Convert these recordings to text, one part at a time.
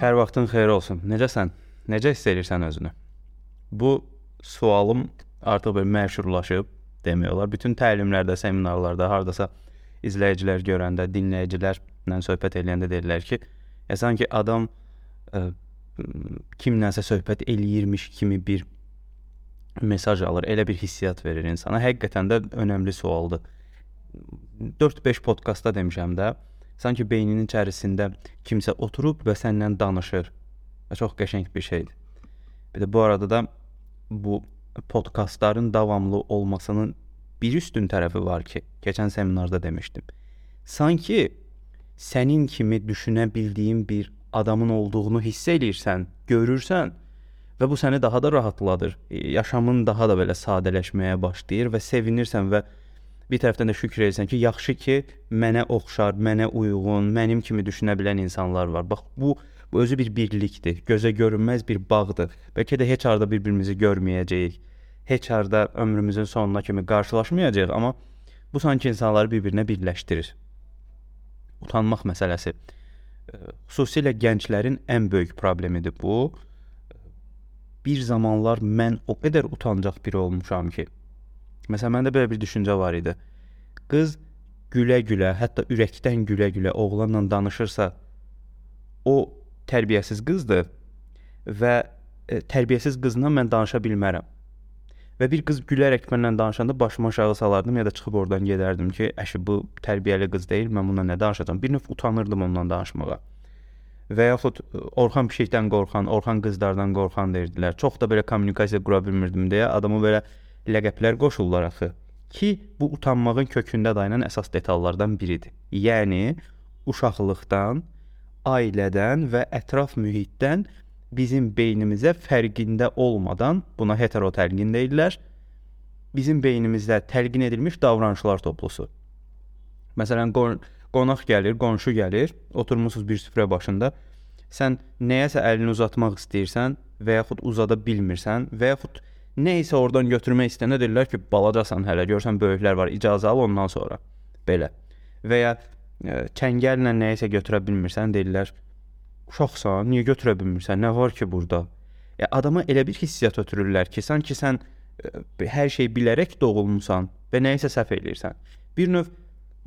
Hər vaxtın xeyir olsun. Necəsən? Necə hiss edirsən özünü? Bu sualım artıq belə məşhurlaşıb demək olar. Bütün təlimlərdə, seminarlarda, hardasa izləyicilər görəndə, dinləyicilərlə söhbət edəndə deyirlər ki, ya sanki adam ə, kimlənsə söhbət eləyirmiş kimi bir mesaj alır, elə bir hissiyat verir insana. Həqiqətən də önəmli sualdır. 4-5 podkastda demişəm də, sanki beyninin içərisində kimsə oturub və səndən danışır. Və çox qəşəng bir şeydir. Bir də bu arada da bu podkastların davamlı olmasının bir üstün tərəfi var ki, keçən seminarda demişdim. Sanki sənin kimi düşünə bildiyin bir adamın olduğunu hiss eləyirsən, görürsən və bu səni daha da rahatladır. Yaşamın daha da belə sadələşməyə başlayır və sevinirsən və bir tərəfdən də şükür edirsən ki, yaxşı ki, mənə oxşar, mənə uyğun, mənim kimi düşünə bilən insanlar var. Bax bu bu özü bir birlikdir, gözə görünməz bir bağdır. Bəlkə də heç arada bir-birimizi görməyəcəyik. Heç arada ömrümüzün sonuna kimi qarşılaşmayacağıq, amma bu sanki insanları bir-birinə birləşdirir. Utanmaq məsələsi xüsusilə gənclərin ən böyük problemidir bu. Bir zamanlar mən o qədər utancaq biri olmuşam ki, Məsələn, məndə belə bir düşüncə var idi. Qız gülə-gülə, hətta ürəkdən gülə-gülə oğlanla danışırsa, o tərbiyəsiz qızdır və e, tərbiyəsiz qızla mən danışa bilmərəm. Və bir qız gülərək mənlə danışanda başımı aşağı salardım ya da çıxıb oradan gedərdim ki, əşi bu tərbiyəli qız deyil, mən bununla nə danışacağam? Bir növ utanırdım onunla danışmağa. Və yaxud e, Orxan pişikdən qorxan, Orxan qızlardan qorxan deyirdilər. Çox da belə kommunikasiya qura bilmirdim deyə adamı belə ləqəblər qoşurlar axı ki, bu utanmağın kökündə dayanan əsas detallardan biridir. Yəni uşaqlıqdan, ailədən və ətraf mühitdən bizim beynimizə fərqində olmadan, buna heterotəlqin deyirlər, bizim beynimizdə təlqin edilmiş davranışlar toplusu. Məsələn, qonaq gəlir, qonşu gəlir, oturmusunuz bir süfrə başında. Sən nəyəsə əlini uzatmaq istəyirsən və yaxud uzada bilmirsən və yaxud nə isə oradan götürmək istəyəndə deyirlər ki, balacasan hələ, görsən böyüklər var, icazə al ondan sonra. Belə. Və ya ə, çəngəllə nə isə götürə bilmirsən, deyirlər uşaqsan, niyə götürə bilmirsən? Nə var ki burada? Ya adama elə bir hissiyat ötürürlər ki, sanki sən ə, hər şey bilərək doğulmusan və nə isə səhv eləyirsən. Bir növ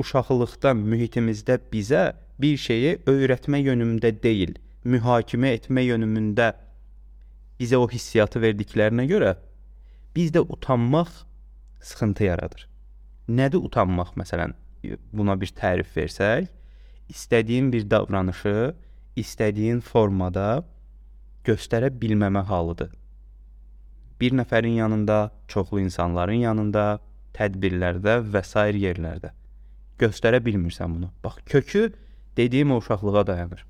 uşaqlıqda mühitimizdə bizə bir şeyi öyrətmə yönümdə deyil, mühakimə etmə yönümündə bizə o hissiyatı verdiklərinə görə bizdə utanmaq sıxıntı yaradır. Nədir utanmaq məsələn? Buna bir tərif versək, istədiyin bir davranışı istədiyin formada göstərə bilməmə halıdır. Bir nəfərin yanında, çoxlu insanların yanında, tədbirlərdə və sair yerlərdə göstərə bilmirsən bunu. Bax, kökü dediyim o uşaqlığa dayanır.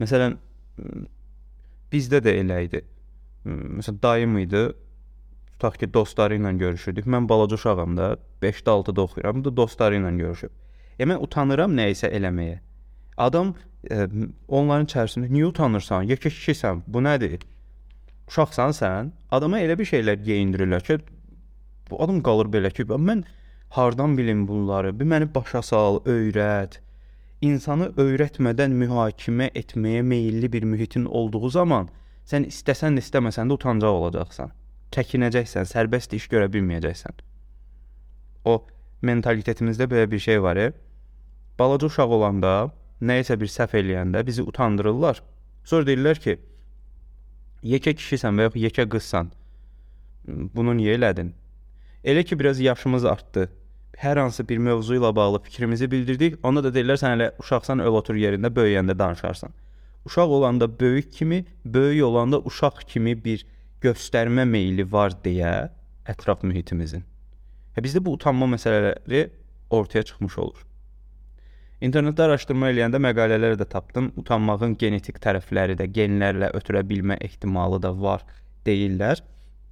Məsələn, bizdə də elə idi. Məsələn, dayım idi. Tutaq ki, dostları ilə görüşürdük. Mən balaca uşağam da, 5-də 6-da oxuyuram. Bu da dostları ilə görüşüb. E mən utanıram nə isə eləməyə. Adam e, onların içərisində niyə utanırsan? Yekə kişisən. Bu nədir? Uşaqsan sən. Adama elə bir şeylər geyindirirlər ki, bu adam qalır belə ki, mən hardan bilim bunları? Bir məni başa sal, öyrət. İnsanı öyrətmədən mühakimə etməyə meylli bir mühitin olduğu zaman sən istəsən də istəməsən də utancaq olacaqsan. Çəkinəcəksən, sərbəst iş görə bilməyəcəksən. O mentalitetimizdə belə bir şey var. E? Balaca uşaq olanda, nə isə bir səhv eləyəndə bizi utandırırlar. Sonra deyirlər ki, yekə kişisən və ya yekə qızsan. Bunu niyə elədin? Elə ki biraz yaşımız artdı. Hər hansı bir mövzu ilə bağlı fikrimizi bildirdik. Onda da deyirlər sən hələ uşaqsan, öl otur yerində, böyüyəndə danışarsan. Uşaq olanda böyük kimi, böyük olanda uşaq kimi bir göstərmə meyli var deyə ətraf mühitimizin. Və bizdə bu utanma məsələləri ortaya çıxmış olur. İnternetdə araşdırma eləyəndə məqalələr də tapdım. Utanmağın genetik tərəfləri də genlərlə ötürə bilmə ehtimalı da var deyirlər.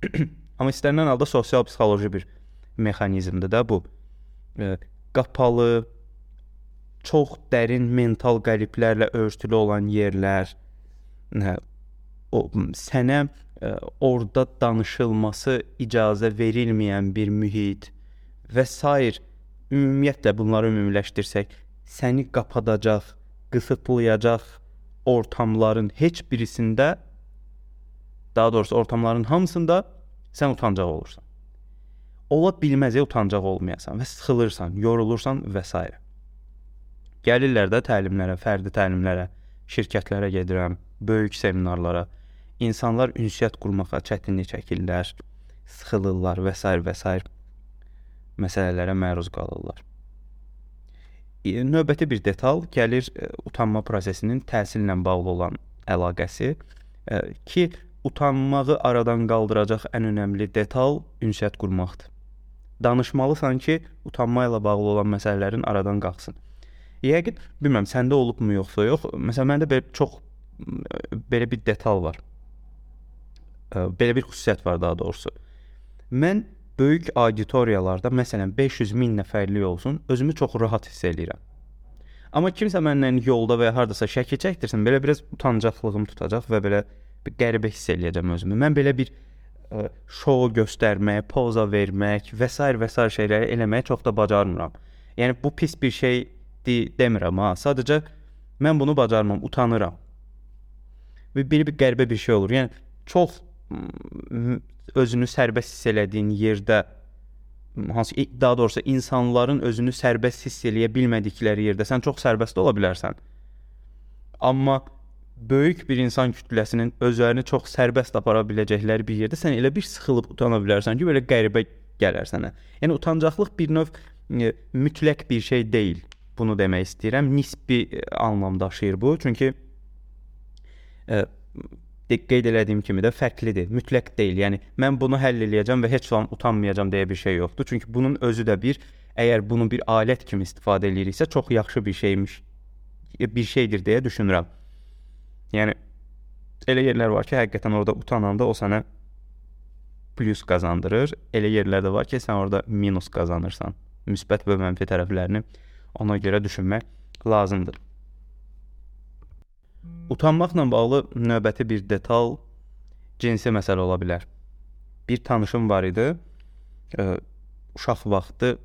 Amma istənilən halda sosial psixoloji bir mexanizmdir də bu. E, qapalı, çox dərin mental qəliblərlə örtülü olan yerlər, hə, o sənə ə, e, orada danışılması icazə verilməyən bir mühit və s. ümumiyyətlə bunları ümumiləşdirsək, səni qapadacaq, qısıtlayacaq ortamların heç birisində daha doğrusu ortamların hamısında sən utancaq olursan. Ola bilməz utancaq olmayasan və sıxılırsan, yorulursan və s. Gəlirlər də təlimlərə, fərdi təlimlərə, şirkətlərə gedirəm, böyük seminarlara. İnsanlar ünsiyyət qurmağa çətinlik çəkirlər, sıxılırlar və s. və s. məsələlərə məruz qalırlar. Növbəti bir detal gəlir ə, utanma prosesinin təhsillə bağlı olan əlaqəsi ə, ki, utanmağı aradan qaldıracaq ən önəmli detal ünsiyyət qurmaqdır. Danışmalısan ki, utanma ilə bağlı olan məsələlərin aradan qalxsın. Yəqin bilmirəm səndə olubmu yoxsa yox. Məsələn məndə belə çox belə bir detal var. Belə bir xüsusiyyət var daha doğrusu. Mən böyük auditoriyalarda, məsələn 500 min nəfərlik olsun, özümü çox rahat hiss eləyirəm. Amma kimsə məndən yolda və ya hardasa şəkil çəkdirsin, belə biraz utancaqlığım tutacaq və belə bir qəribə hiss eləyəcəm özümü. Mən belə bir ə, şou göstərmək, poza vermək və s. və s. şeyləri eləməyi çox da bacarmıram. Yəni bu pis bir şey de demirəm ha. Sadəcə mən bunu bacarmam, utanıram. Və belə bir qəribə bir şey olur. Yəni çox özünü sərbəst hiss elədiyin yerdə hansı daha doğrusu insanların özünü sərbəst hiss eləyə bilmədikləri yerdə sən çox sərbəst ola bilərsən. Amma böyük bir insan kütləsinin özlərini çox sərbəst apara biləcəkləri bir yerdə sən elə bir sıxılıb utana bilərsən ki, belə qəribə gələr sənə. Yəni utancaqlıq bir növ e, mütləq bir şey deyil. Bunu demək istəyirəm. Nisbi e, anlam daşıyır bu. Çünki e, qeyd elədiyim kimi də fərqlidir, mütləq deyil. Yəni mən bunu həll eləyəcəm və heç zaman utanmayacağam deyə bir şey yoxdur. Çünki bunun özü də bir əgər bunu bir alət kimi istifadə eləyiriksə çox yaxşı bir şeymiş, bir şeydir deyə düşünürəm. Yəni elə yerlər var ki, həqiqətən orada utananda o sənə plus qazandırır. Elə yerlər də var ki, sən orada minus qazanırsan. Müsbət və mənfi tərəflərini ona görə düşünmək lazımdır. Utanmaqla bağlı növbəti bir detal cinsi məsələ ola bilər. Bir tanışım var idi. Ə, uşaq vaxtı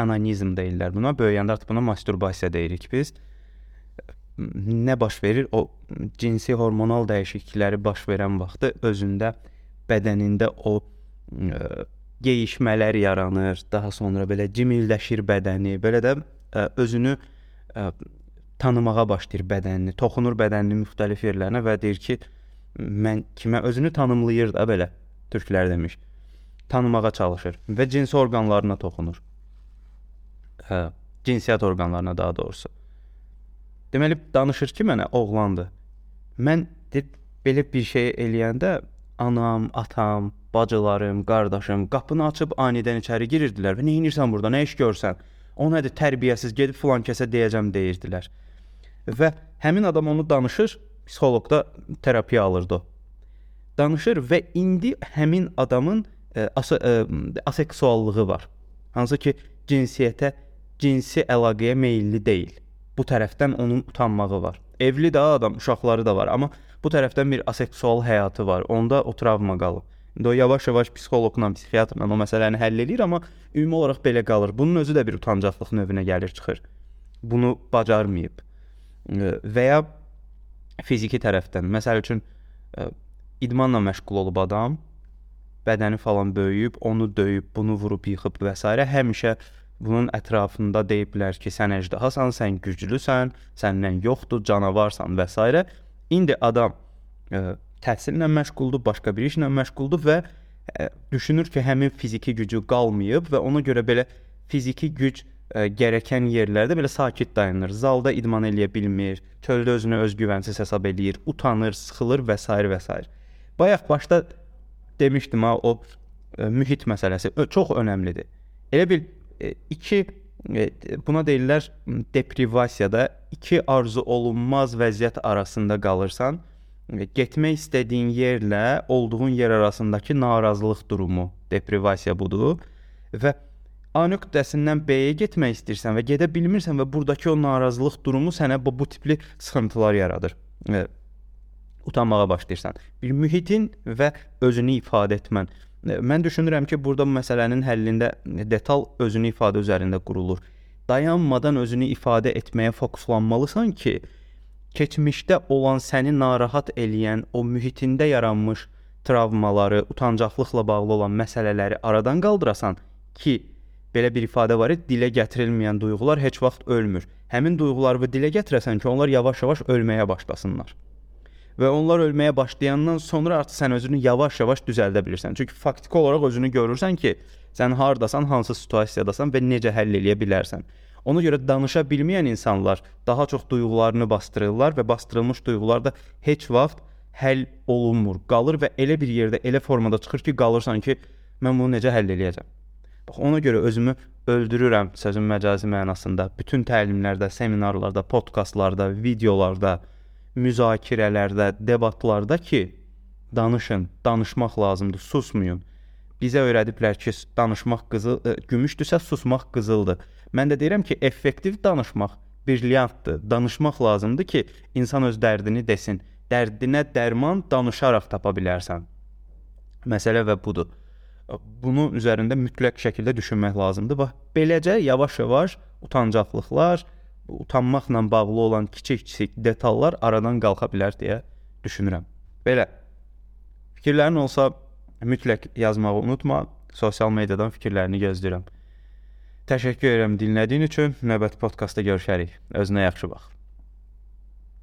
anonizm deyirlər buna. Böyüyəndə artıq buna masturbasiya deyirik biz. Nə baş verir? O cinsi hormonal dəyişiklikləri baş verən vaxtı özündə, bədənində o ə, geyişmələr yaranır. Daha sonra belə cimildəşir bədəni. Belə də ə, özünü ə, tanımağa başlayır bədənini, toxunur bədəninin müxtəlif yerlərinə və deyir ki, mən kimə özünü tanımlayır da belə türklər demiş. Tanımağa çalışır və cinsi orqanlarına toxunur. Hə, cinsiyyət orqanlarına daha doğrusu. Deməli danışır ki, mənə oğlandır. Mən deyir, belə bir şey eləyəndə anam, atam, bacılarım, qardaşım qapını açıb anidən içəri girirdilər və nə edirsən burada, nə iş görsən? O nədir, tərbiyəsiz, gedib filan kəsə deyəcəm deyirdilər və həmin adam onu danışır, psixoloqda terapiya alırdı. Danışır və indi həmin adamın ə, as ə, aseksuallığı var. Hansı ki, cinsiyyətə, cinsi əlaqəyə meylli deyil. Bu tərəfdən onun utanmağı var. Evli də adam, uşaqları da var, amma bu tərəfdən bir aseksual həyatı var. Onda o travma qalıb. Yavaş-yavaş psixoloqla, psixiatrla o məsələni həll edir, amma ümumi olaraq belə qalır. Bunun özü də bir utancaqlıq növünə gəlir, çıxır. Bunu bacarmayıb və ya fiziki tərəfdən, məsəl üçün idmanla məşğul olub adam, bədəni falan böyüyüb, onu döyüb, bunu vurub yıxıb və s. həmişə bunun ətrafında deyiblər ki, sən əjdahasan, sən güclüsən, səndən yoxdur, canavarsan və s. İndi adam ə, təhsillə məşğuldur, başqa bir işlə məşğuldur və ə, düşünür ki, həmin fiziki gücü qalmayıb və ona görə belə fiziki güc ə, gərəkən yerlərdə belə sakit dayanır. Zalda idman eləyə bilmir, çöldə özünü özgüvənsiz hesab eləyir, utanır, sıxılır və s. və s. Bayaq başda demişdim ha o ə, mühit məsələsi ə, çox önəmlidir. Elə bil ə, iki buna deyirlər deprivasiyada iki arzu olunmaz vəziyyət arasında qalırsan. Getmək istədiyin yerlə olduğun yer arasındakı narazılıq durumu deprivasiya budur və A nöqtəsindən B-yə getmək istəyirsən və gedə bilmirsən və burdakı o narazılıq durumu sənə bu, bu tipli sıxıntılar yaradır. Və utanmağa başlayırsan. Bir mühitin və özünü ifadə etmən. Mən düşünürəm ki, burada bu məsələnin həllində detal özünü ifadə üzərində qurulur. dayanmadan özünü ifadə etməyə fokuslanmalısan ki, keçmişdə olan səni narahat eləyən o mühitində yaranmış travmaları, utancaqlıqla bağlı olan məsələləri aradan qaldırasan ki, belə bir ifadə var, dilə gətirilməyən duyğular heç vaxt ölmür. Həmin duyğuları dilə gətirəsən ki, onlar yavaş-yavaş ölməyə başlasınlar. Və onlar ölməyə başlayandan sonra artıq sən özünü yavaş-yavaş düzəldə bilirsən. Çünki faktiki olaraq özünü görürsən ki, sən hardasan, hansı situasiyadasan və necə həll edə bilərsən. Ona görə danışa bilməyən insanlar daha çox duyğularını bastırırlar və bastırılmış duyğular da heç vaxt həll olunmur. Qalır və elə bir yerdə, elə formada çıxır ki, qalırsan ki, mən bunu necə həll eləyəcəm? Bax ona görə özümü öldürürəm sözün məcazi mənasında. Bütün təlimlərdə, seminarlarda, podkastlarda, videolarda, müzakirələrdə, debatlarda ki, danışın, danışmaq lazımdır, susmayın. Bizə öyrədiblər ki, danışmaq qızıl, e, gümüşdürsə susmaq qızıldır. Mən də deyirəm ki, effektiv danışmaq brilyantdır. Danışmaq lazımdır ki, insan öz dərdini desin. Dərdinə dərman danışaraq tapa bilərsən. Məsələ və budur. Bunun üzərində mütləq şəkildə düşünmək lazımdır. Bax, beləcə yavaş-yavaş utancaqlıqlar, utanmaqla bağlı olan kiçik-kiçik detallar aradan qalxa bilər deyə düşünürəm. Belə. Fikirlərin olsa mütləq yazmağı unutma. Sosial mediadan fikirlərini gözləyirəm. Təşəkkür edirəm dinlədiyin üçün. Növbəti podkastda görüşərik. Özünə yaxşı bax.